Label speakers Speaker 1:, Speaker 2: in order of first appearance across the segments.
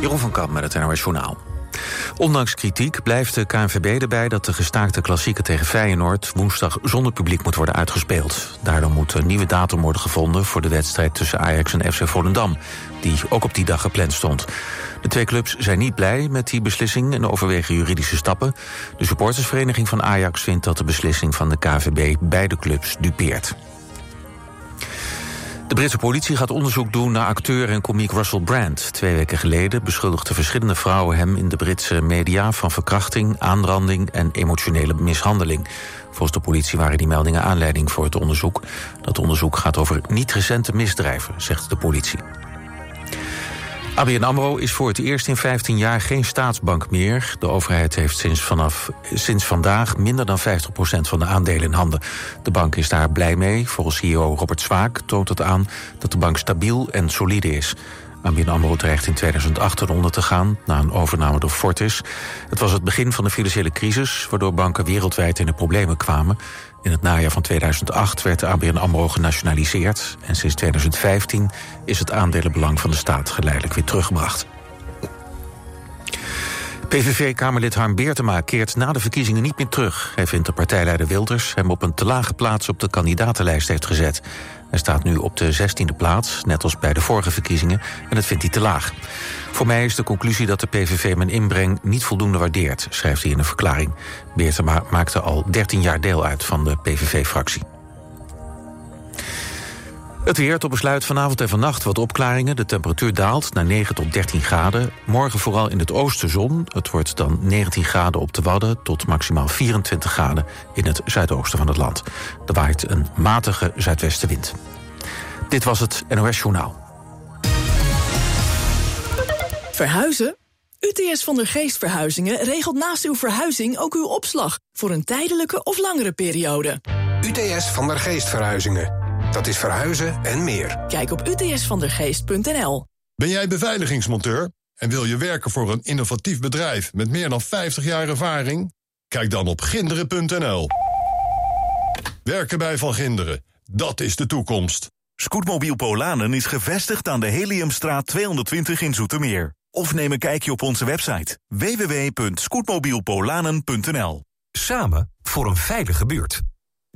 Speaker 1: Jeroen van Kamp met het NOS Journaal. Ondanks kritiek blijft de KNVB erbij dat de gestaakte klassieke tegen Feyenoord woensdag zonder publiek moet worden uitgespeeld. Daardoor moet een nieuwe datum worden gevonden voor de wedstrijd tussen Ajax en FC Volendam, die ook op die dag gepland stond. De twee clubs zijn niet blij met die beslissing en overwegen juridische stappen. De supportersvereniging van Ajax vindt dat de beslissing van de KNVB beide clubs dupeert. De Britse politie gaat onderzoek doen naar acteur en komiek Russell Brand. Twee weken geleden beschuldigden verschillende vrouwen hem in de Britse media van verkrachting, aanranding en emotionele mishandeling. Volgens de politie waren die meldingen aanleiding voor het onderzoek. Dat onderzoek gaat over niet recente misdrijven, zegt de politie. ABN AMRO is voor het eerst in 15 jaar geen staatsbank meer. De overheid heeft sinds, vanaf, sinds vandaag minder dan 50% van de aandelen in handen. De bank is daar blij mee. Volgens CEO Robert Zwaak toont het aan dat de bank stabiel en solide is. ABN AMRO dreigt in 2008 eronder te gaan... na een overname door Fortis. Het was het begin van de financiële crisis... waardoor banken wereldwijd in de problemen kwamen. In het najaar van 2008 werd de ABN AMRO genationaliseerd... en sinds 2015 is het aandelenbelang van de staat geleidelijk weer teruggebracht. PVV-kamerlid Harm Beertema keert na de verkiezingen niet meer terug. Hij vindt de partijleider Wilders hem op een te lage plaats op de kandidatenlijst heeft gezet. Hij staat nu op de 16e plaats, net als bij de vorige verkiezingen, en dat vindt hij te laag. Voor mij is de conclusie dat de PVV mijn inbreng niet voldoende waardeert, schrijft hij in een verklaring. Beertema maakte al 13 jaar deel uit van de PVV-fractie. Het weer tot besluit vanavond en vannacht wat opklaringen. De temperatuur daalt naar 9 tot 13 graden. Morgen vooral in het oosten zon. Het wordt dan 19 graden op de Wadden... tot maximaal 24 graden in het zuidoosten van het land. Er waait een matige zuidwestenwind. Dit was het NOS Journaal.
Speaker 2: Verhuizen? UTS van der Geest Verhuizingen regelt naast uw verhuizing ook uw opslag... voor een tijdelijke of langere periode.
Speaker 3: UTS van der Geest Verhuizingen. Dat is verhuizen en meer.
Speaker 2: Kijk op utsvandergeest.nl.
Speaker 4: Ben jij beveiligingsmonteur en wil je werken voor een innovatief bedrijf met meer dan 50 jaar ervaring? Kijk dan op ginderen.nl. Werken bij Van Ginderen, dat is de toekomst.
Speaker 5: Scootmobiel Polanen is gevestigd aan de Heliumstraat 220 in Zoetermeer. Of neem een kijkje op onze website www.scootmobielpolanen.nl.
Speaker 6: Samen voor een veilige buurt.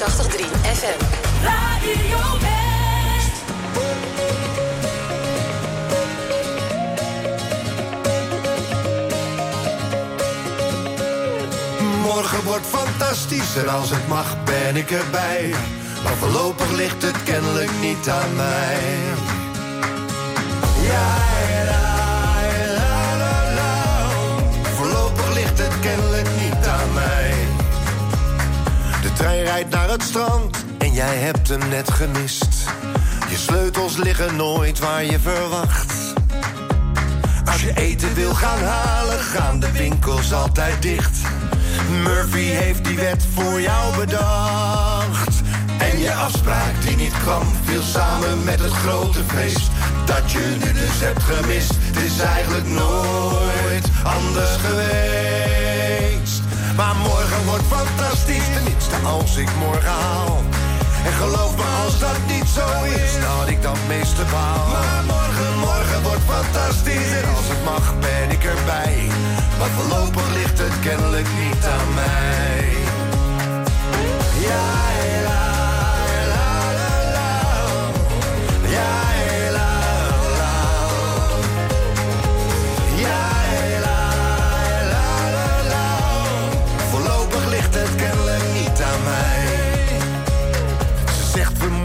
Speaker 7: FM. Radio West.
Speaker 8: Morgen wordt fantastisch en als het mag ben ik erbij. Maar voorlopig ligt het kennelijk niet aan mij. Ja, la, trein rijdt naar het strand en jij hebt hem net gemist. Je sleutels liggen nooit waar je verwacht. Als je eten wil gaan halen, gaan de winkels altijd dicht. Murphy heeft die wet voor jou bedacht. En je afspraak die niet kwam, viel samen met het grote feest. Dat je nu dus hebt gemist, het is eigenlijk nooit anders geweest. Maar morgen wordt fantastisch, tenminste als ik morgen haal. En geloof me als dat niet zo is, dat ik dat meeste baal. Maar morgen, morgen wordt fantastisch. En als het mag ben ik erbij. Maar voorlopig ligt het kennelijk niet aan mij. Ja, la, la, la, la. Ja,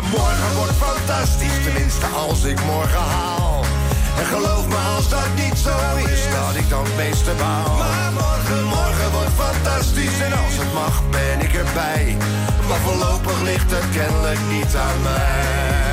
Speaker 8: Maar morgen wordt fantastisch, tenminste als ik morgen haal. En geloof me als dat niet zo is, dat ik dan het meeste baal. Maar morgen, morgen wordt fantastisch en als het mag ben ik erbij. Maar voorlopig ligt het kennelijk niet aan mij.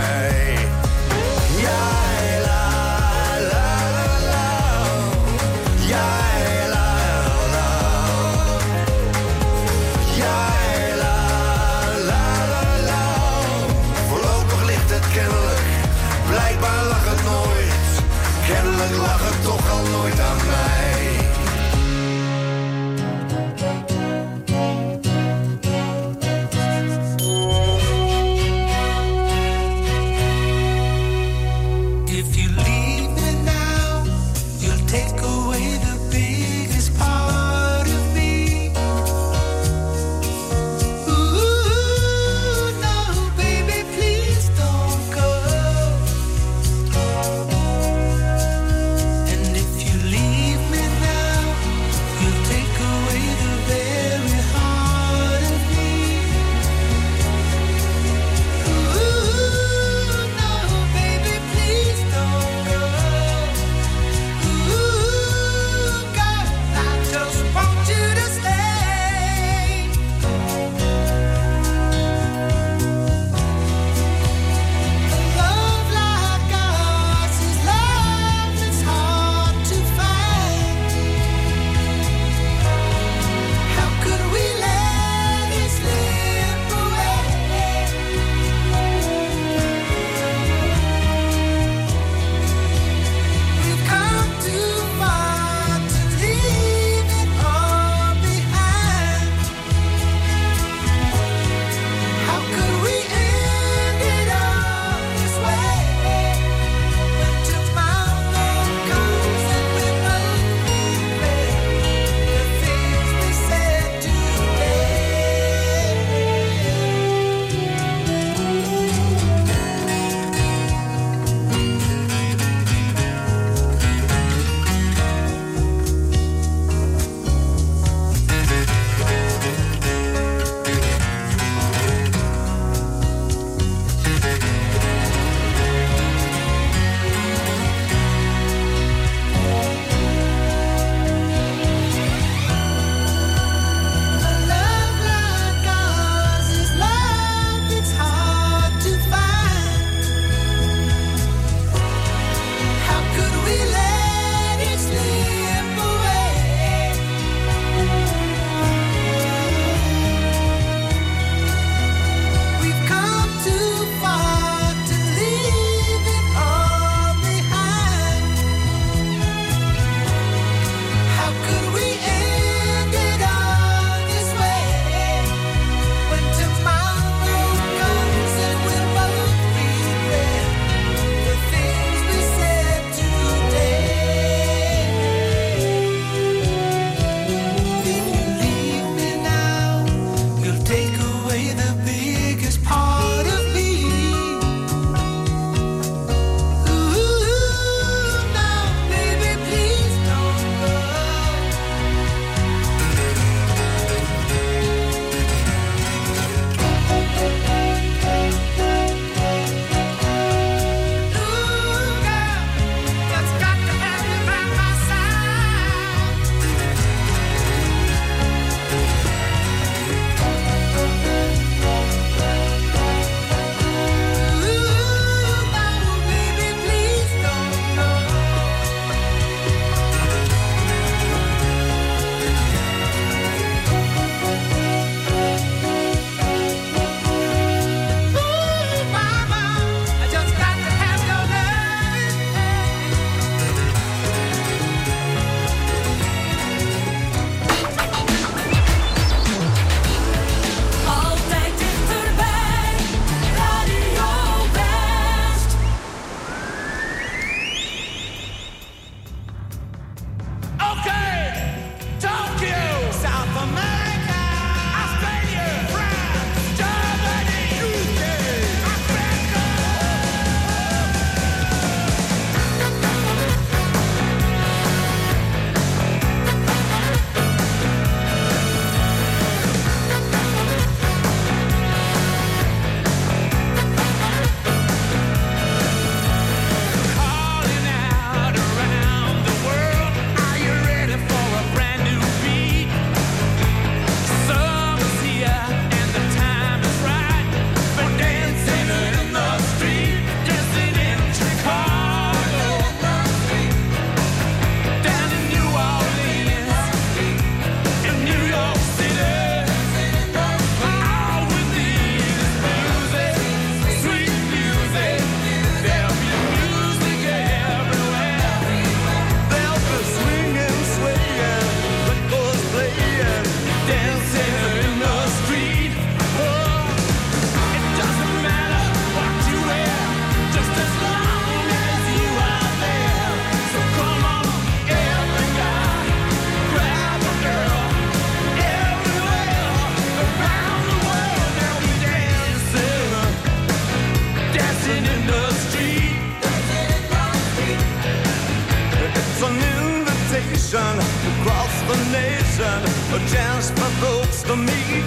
Speaker 9: Celebration across the nation, a chance for folks to meet.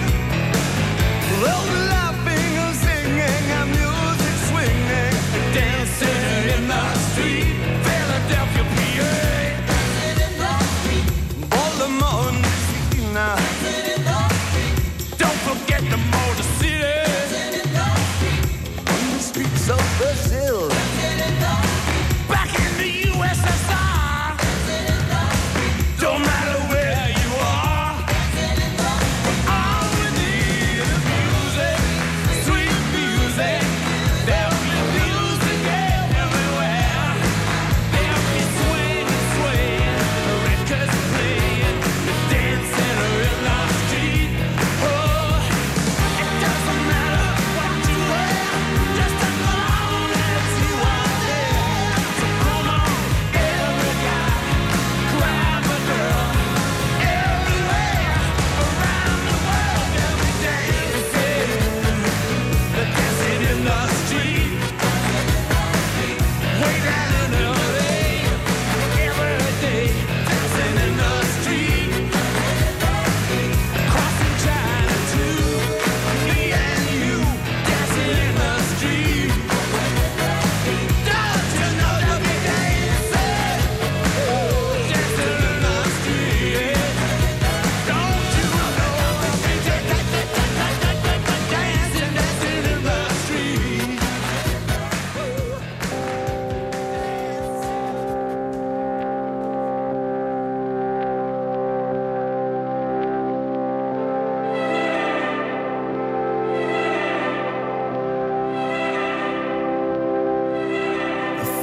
Speaker 9: They'll be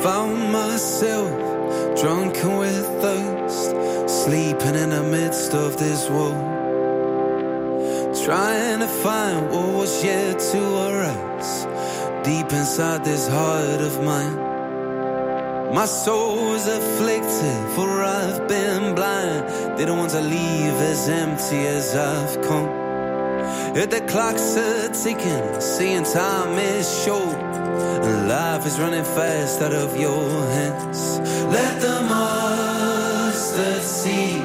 Speaker 10: found myself drunken with thirst, sleeping in the midst of this world. Trying to find what was yet to arise deep inside this heart of mine. My soul is afflicted, for I've been blind. Didn't want to leave as empty as I've come. Yet the clocks are ticking, seeing time is short. Life is running fast out of your hands. Let the mustard seed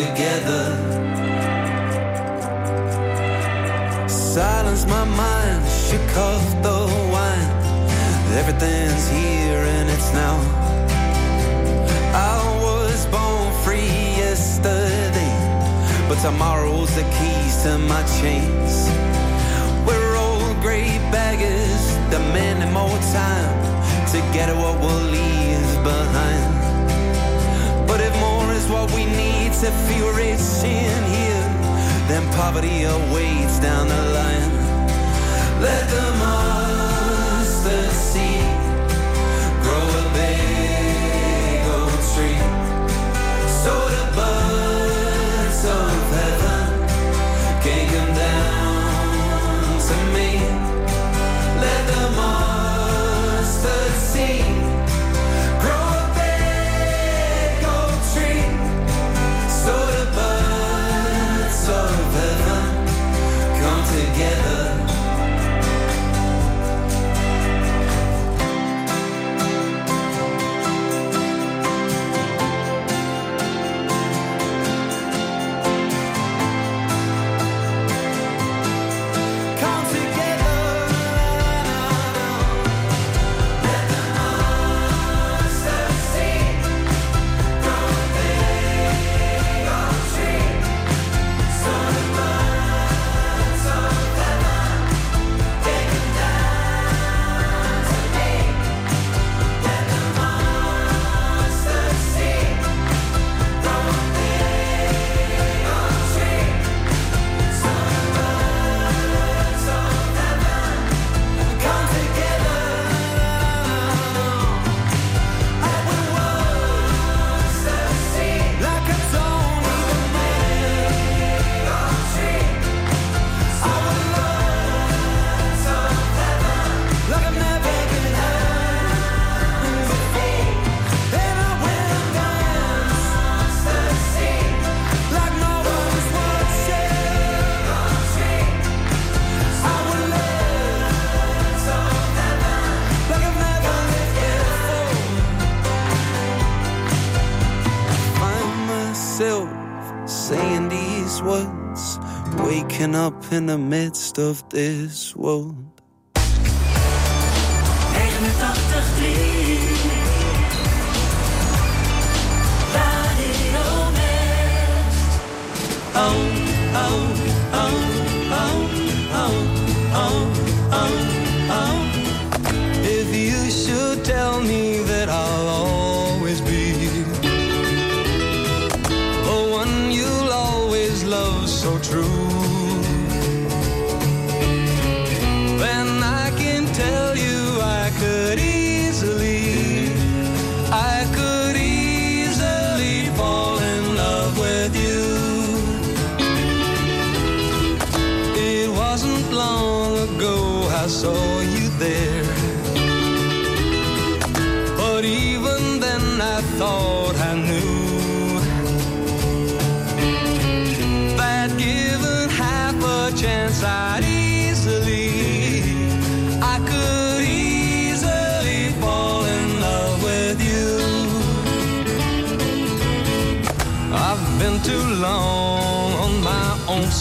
Speaker 10: together. Silence my mind, shook off the wine. Everything's here and it's now. I was born free yesterday, but tomorrow's the keys to my chains. We're old gray baggers, demanding more time to get what we'll leave behind. Is what we need to feel rich in here, then poverty awaits down the line. Let the mustard
Speaker 11: in the midst of this world.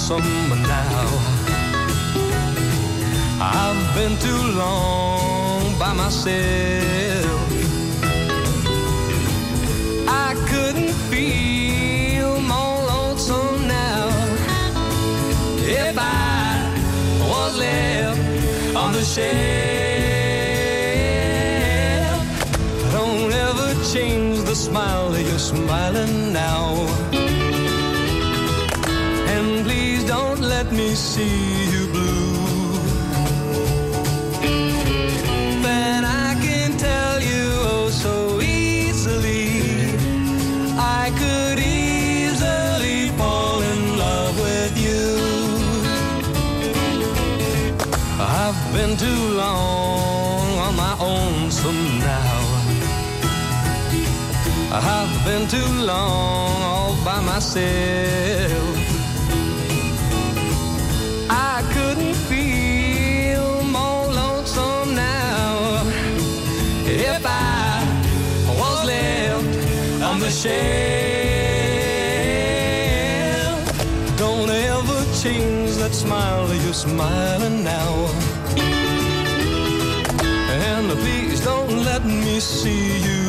Speaker 11: Summer now. I've been too long by myself. I couldn't feel more lonesome now if I was left on the shelf. See you blue. Then I can tell you oh so easily. I could easily fall in love with you. I've been too long on my own some now. I've been too long all by myself. Shelf. Don't ever change that smile you're smiling now. And please don't let me see you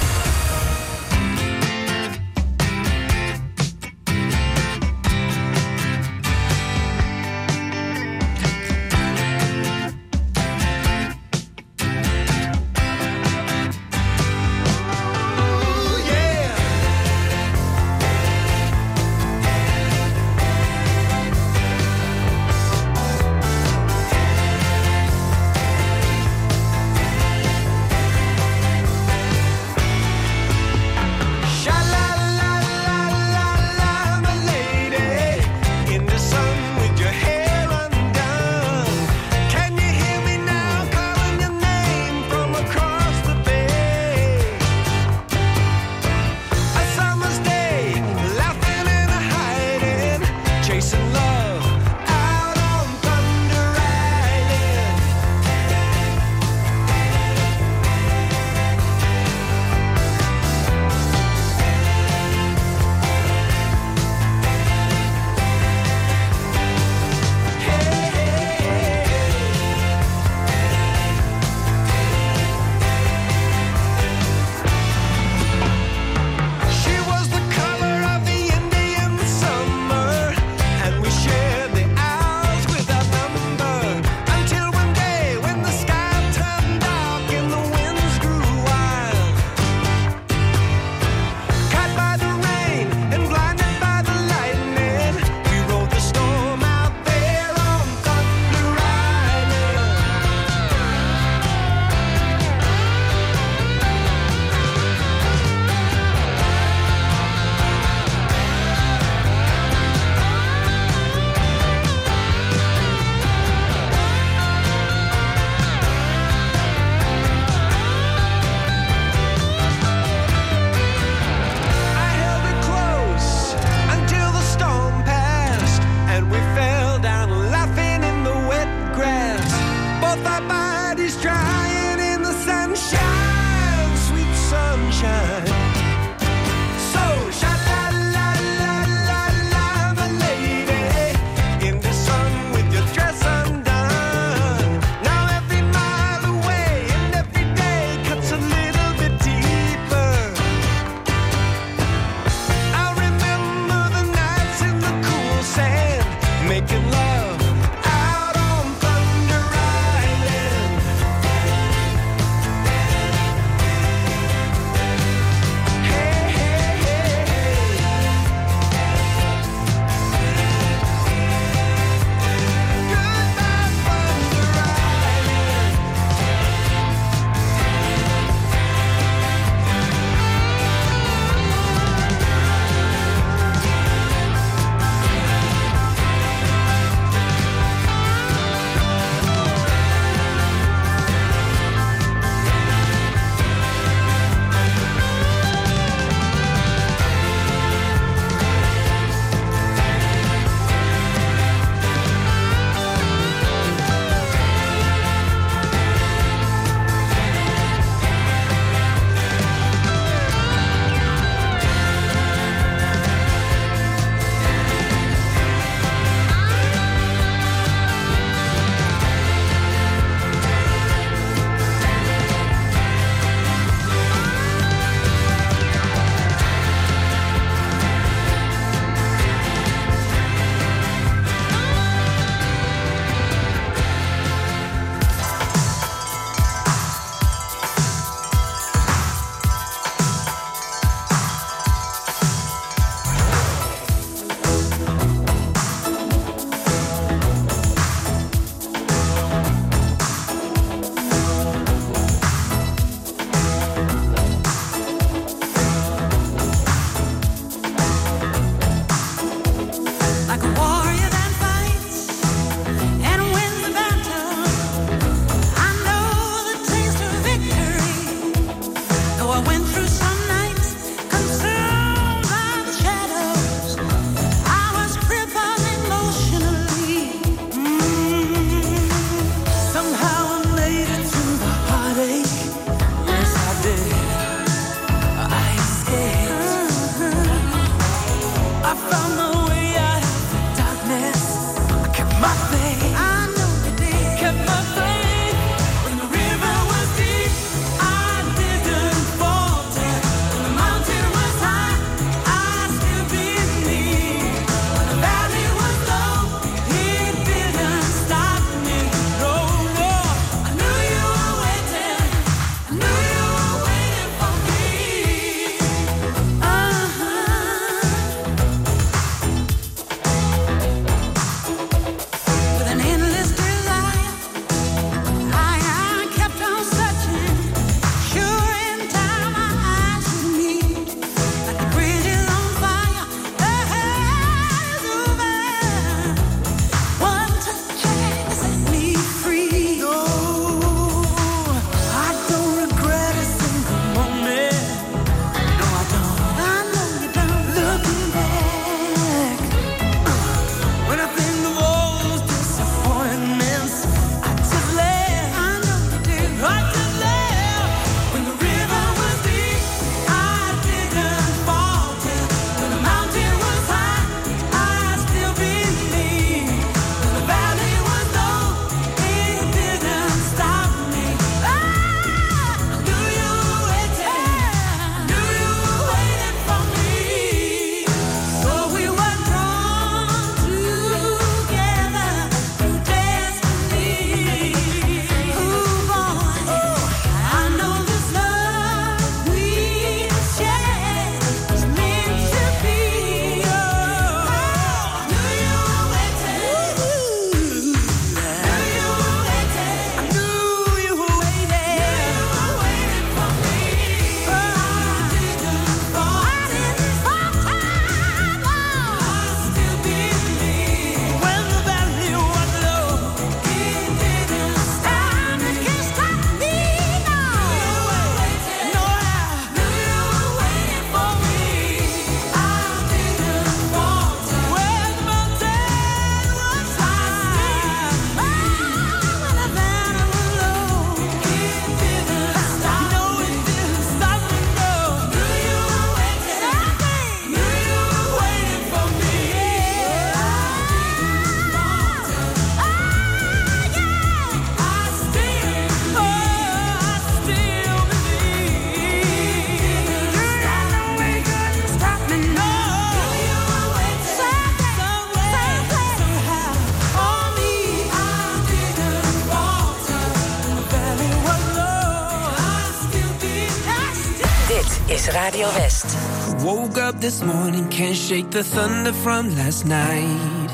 Speaker 12: Radio West.
Speaker 13: Woke up this morning, can't shake the thunder from last night.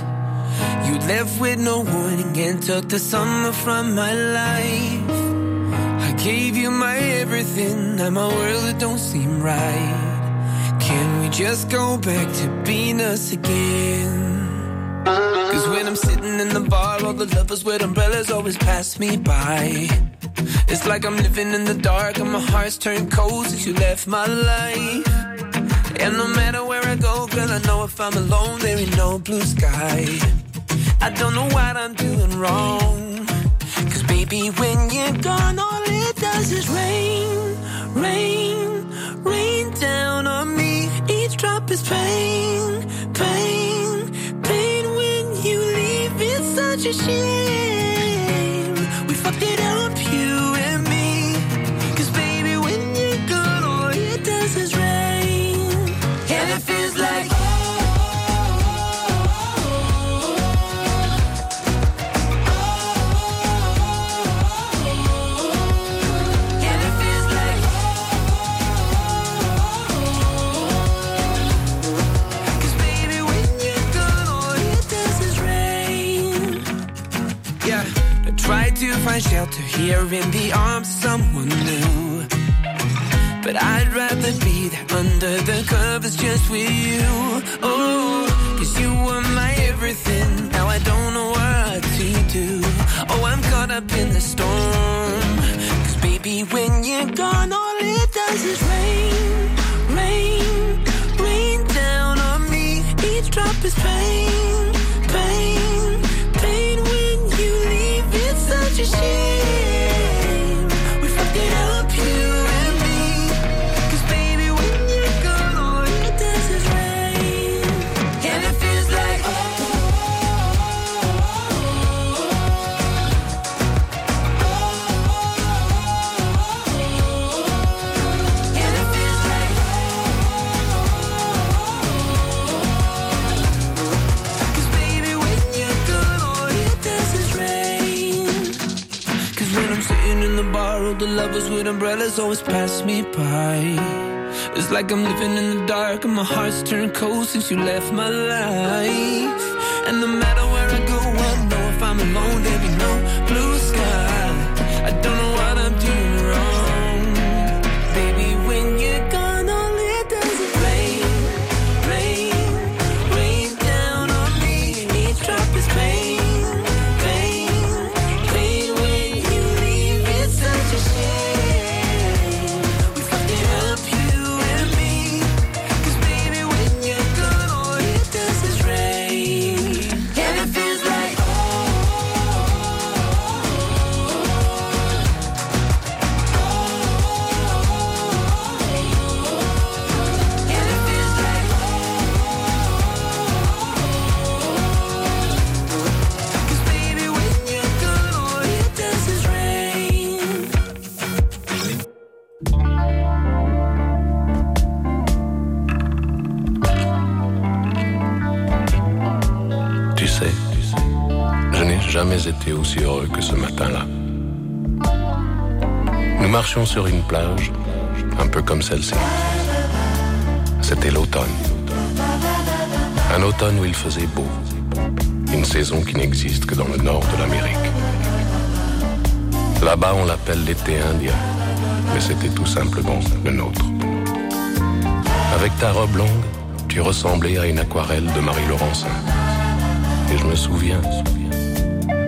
Speaker 13: You left with no warning and took the summer from my life. I gave you my everything, now my world it don't seem right. Can we just go back to being us again? Cause when I'm sitting in the bar, all the lovers with umbrellas always pass me by. It's like I'm living in the dark and my heart's turned cold since you left my life. And no matter where I go, girl, I know if I'm alone, there ain't no blue sky. I don't know what I'm doing wrong. Cause baby, when you're gone, all it does is rain, rain, rain down on me. Each drop is pain, pain, pain when you leave. It's such a shame. Find shelter here in the arms of someone new. But I'd rather be there under the covers just with you. Oh, cause you were my everything. Now I don't know what to do. Oh, I'm caught up in the storm. Cause baby, when you're gone, all it does is rain, rain, rain down on me. Each drop is pain, pain, lovers with umbrellas always pass me by. It's like I'm living in the dark and my heart's turned cold since you left my life. And no matter where I go, I know if I'm alone,
Speaker 14: jamais été aussi heureux que ce matin-là. Nous marchions sur une plage, un peu comme celle-ci. C'était l'automne. Un automne où il faisait beau. Une saison qui n'existe que dans le nord de l'Amérique. Là-bas, on l'appelle l'été indien, mais c'était tout simplement le nôtre. Avec ta robe longue, tu ressemblais à une aquarelle de Marie Laurencin. Et je me souviens,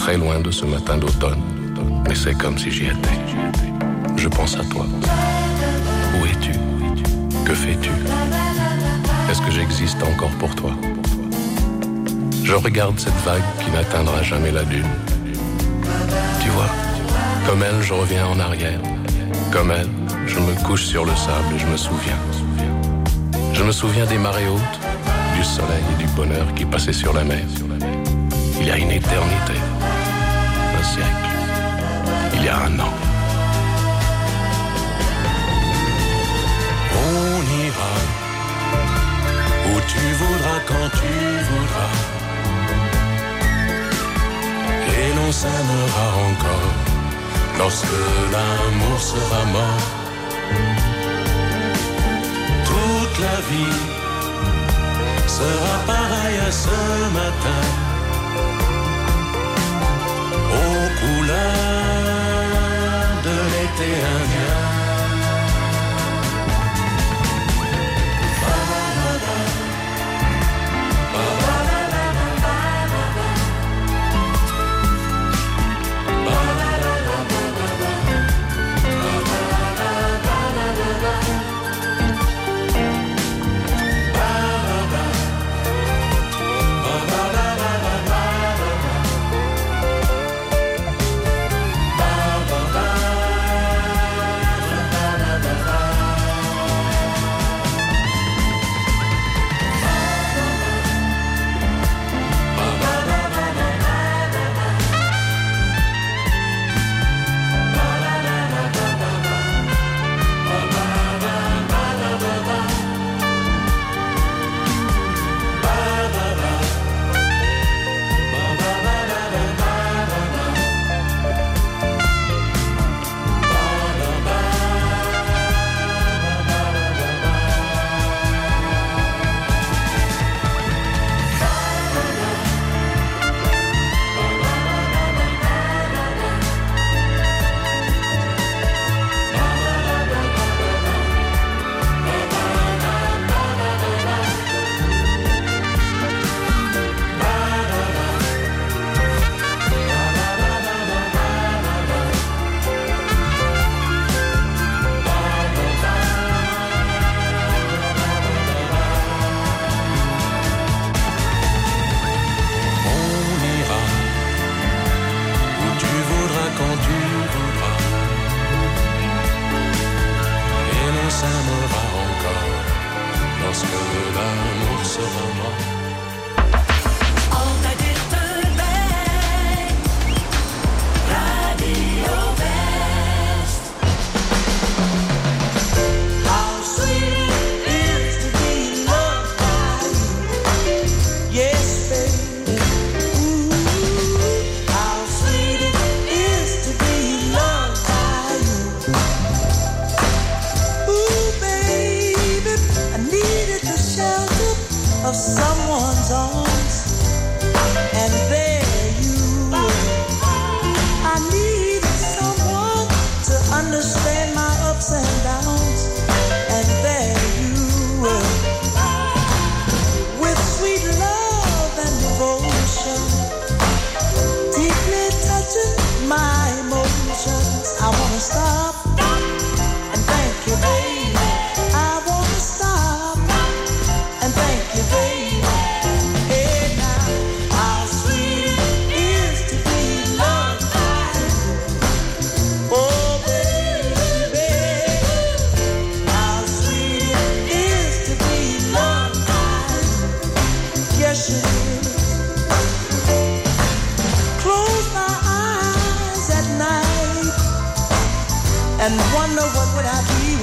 Speaker 14: très loin de ce matin d'automne, mais c'est comme si j'y étais. Je pense à toi. Où es-tu? Que fais-tu? Est-ce que j'existe encore pour toi? Je regarde cette vague qui n'atteindra jamais la dune. Tu vois, comme elle, je reviens en arrière. Comme elle, je me couche sur le sable et je me souviens. Je me souviens des marées hautes, du soleil et du bonheur qui passaient sur la mer. Il y a une éternité, un siècle, il y a un an.
Speaker 15: On ira où tu voudras quand tu voudras. Et l'on s'aimera encore lorsque l'amour sera mort. Toute la vie sera pareille à ce matin. Couleurs de l'été.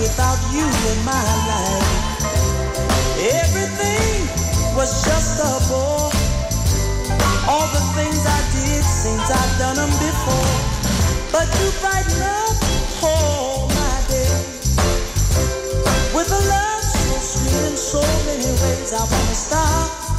Speaker 16: Without you in my life. Everything was just a bore. All the things I did seems I've done them before. But you brighten up all my day with a love so sweet in so many ways. I wanna stop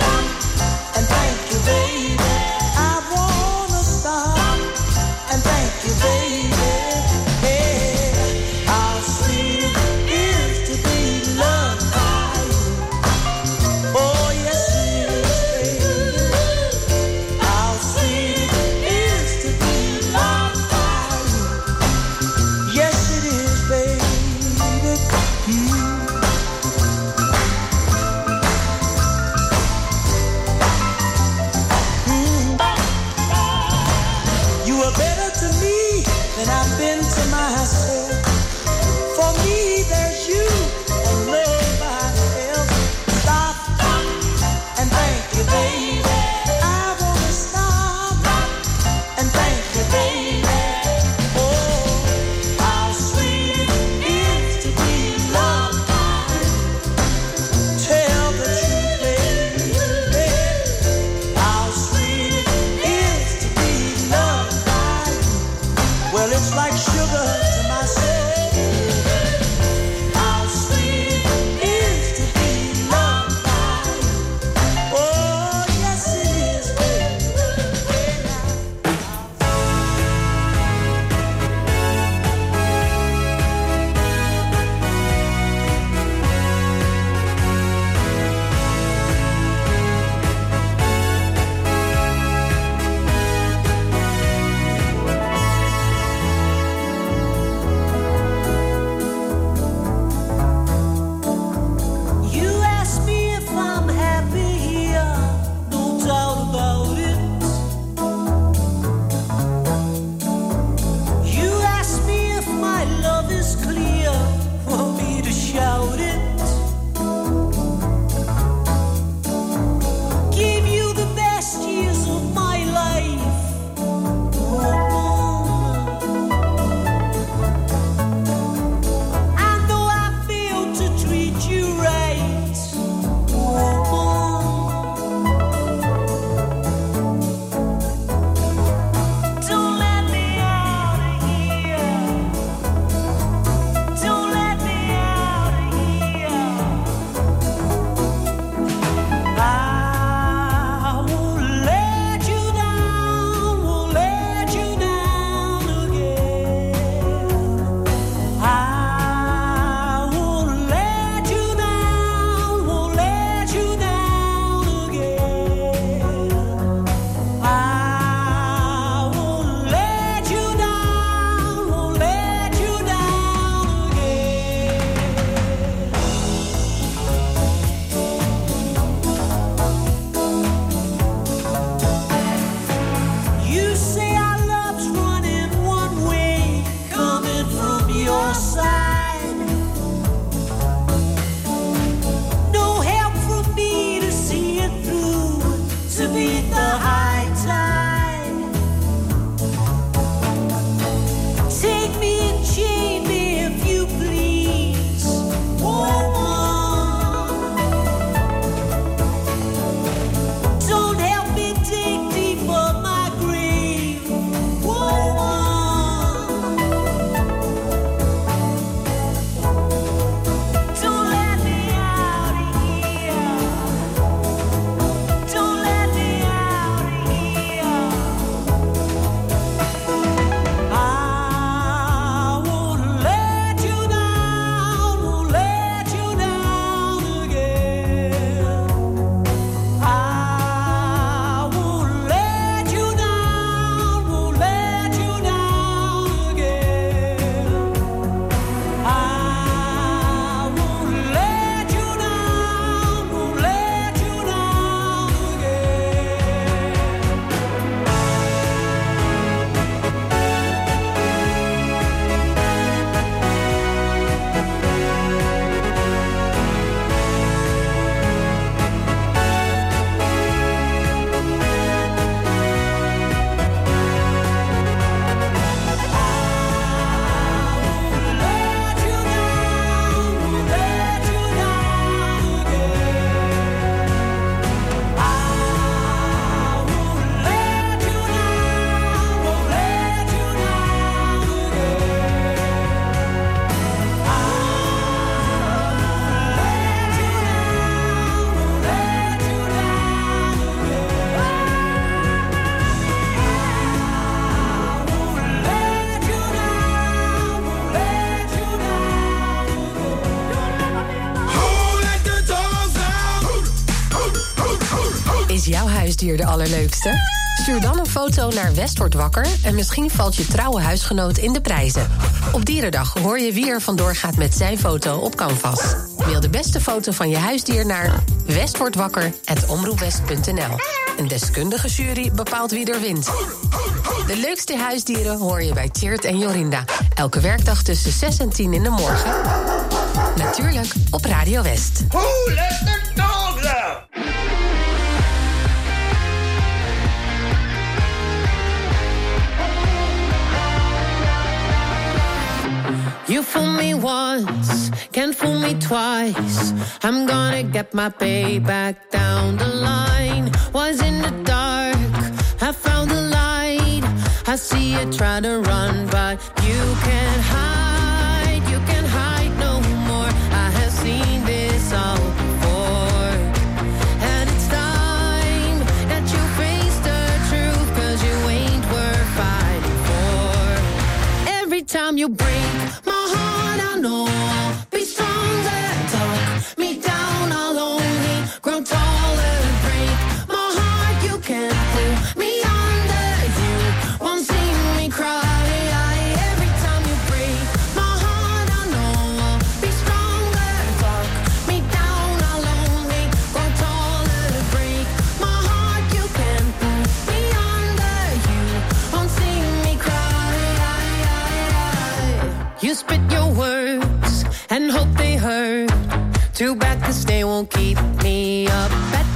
Speaker 12: huisdier de allerleukste? Stuur dan een foto naar West wordt wakker en misschien valt je trouwe huisgenoot in de prijzen. Op Dierendag hoor je wie er vandoor gaat met zijn foto op Canvas. Mail de beste foto van je huisdier naar westwordwakker.omroepwest.nl. Een deskundige jury bepaalt wie er wint. De leukste huisdieren hoor je bij Tjeerd en Jorinda. Elke werkdag tussen 6 en 10 in de morgen. Natuurlijk op Radio West.
Speaker 10: Who let
Speaker 13: You fool me once, can't fool me twice. I'm gonna get my payback down the line. Was in the dark, I found the light. I see you try to run, but you can't hide. You can't hide no more. I have seen this all before. And it's time that you face the truth, you ain't worth fighting for. Every time you break my know hurt. Too bad cause they won't keep me up at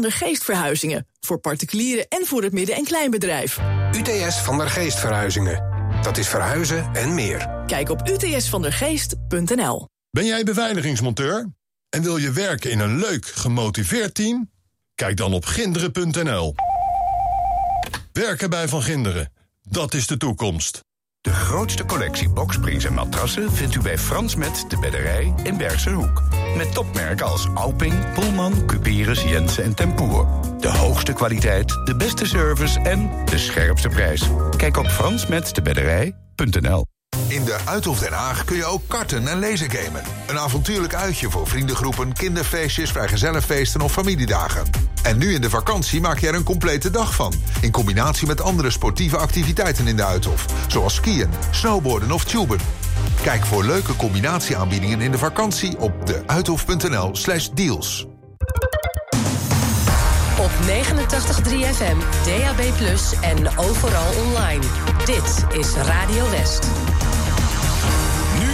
Speaker 2: van der Geest Verhuizingen. Voor particulieren en voor het midden- en kleinbedrijf.
Speaker 3: UTS van der Geest Verhuizingen. Dat is verhuizen en meer.
Speaker 2: Kijk op utsvandergeest.nl.
Speaker 4: Ben jij beveiligingsmonteur? En wil je werken in een leuk, gemotiveerd team? Kijk dan op ginderen.nl. Werken bij Van Ginderen, dat is de toekomst.
Speaker 17: De grootste collectie boksprings en matrassen vindt u bij Frans Met de Bedderij in Bergse Hoek. Met topmerken als Alping, Pullman, Cuperus, Jensen en Tempoer. De hoogste kwaliteit, de beste service en de scherpste prijs. Kijk op fransmetdebedderij.nl.
Speaker 18: In de Uithof Den Haag kun je ook karten en lasergamen. Een avontuurlijk uitje voor vriendengroepen, kinderfeestjes, vrijgezellenfeesten of familiedagen. En nu in de vakantie maak je er een complete dag van. In combinatie met andere sportieve activiteiten in de Uithof. Zoals skiën, snowboarden of tuben. Kijk voor leuke combinatieaanbiedingen in de vakantie op deuithof.nl slash deals.
Speaker 12: Op 89.3 FM, DAB+, en overal online. Dit is Radio West.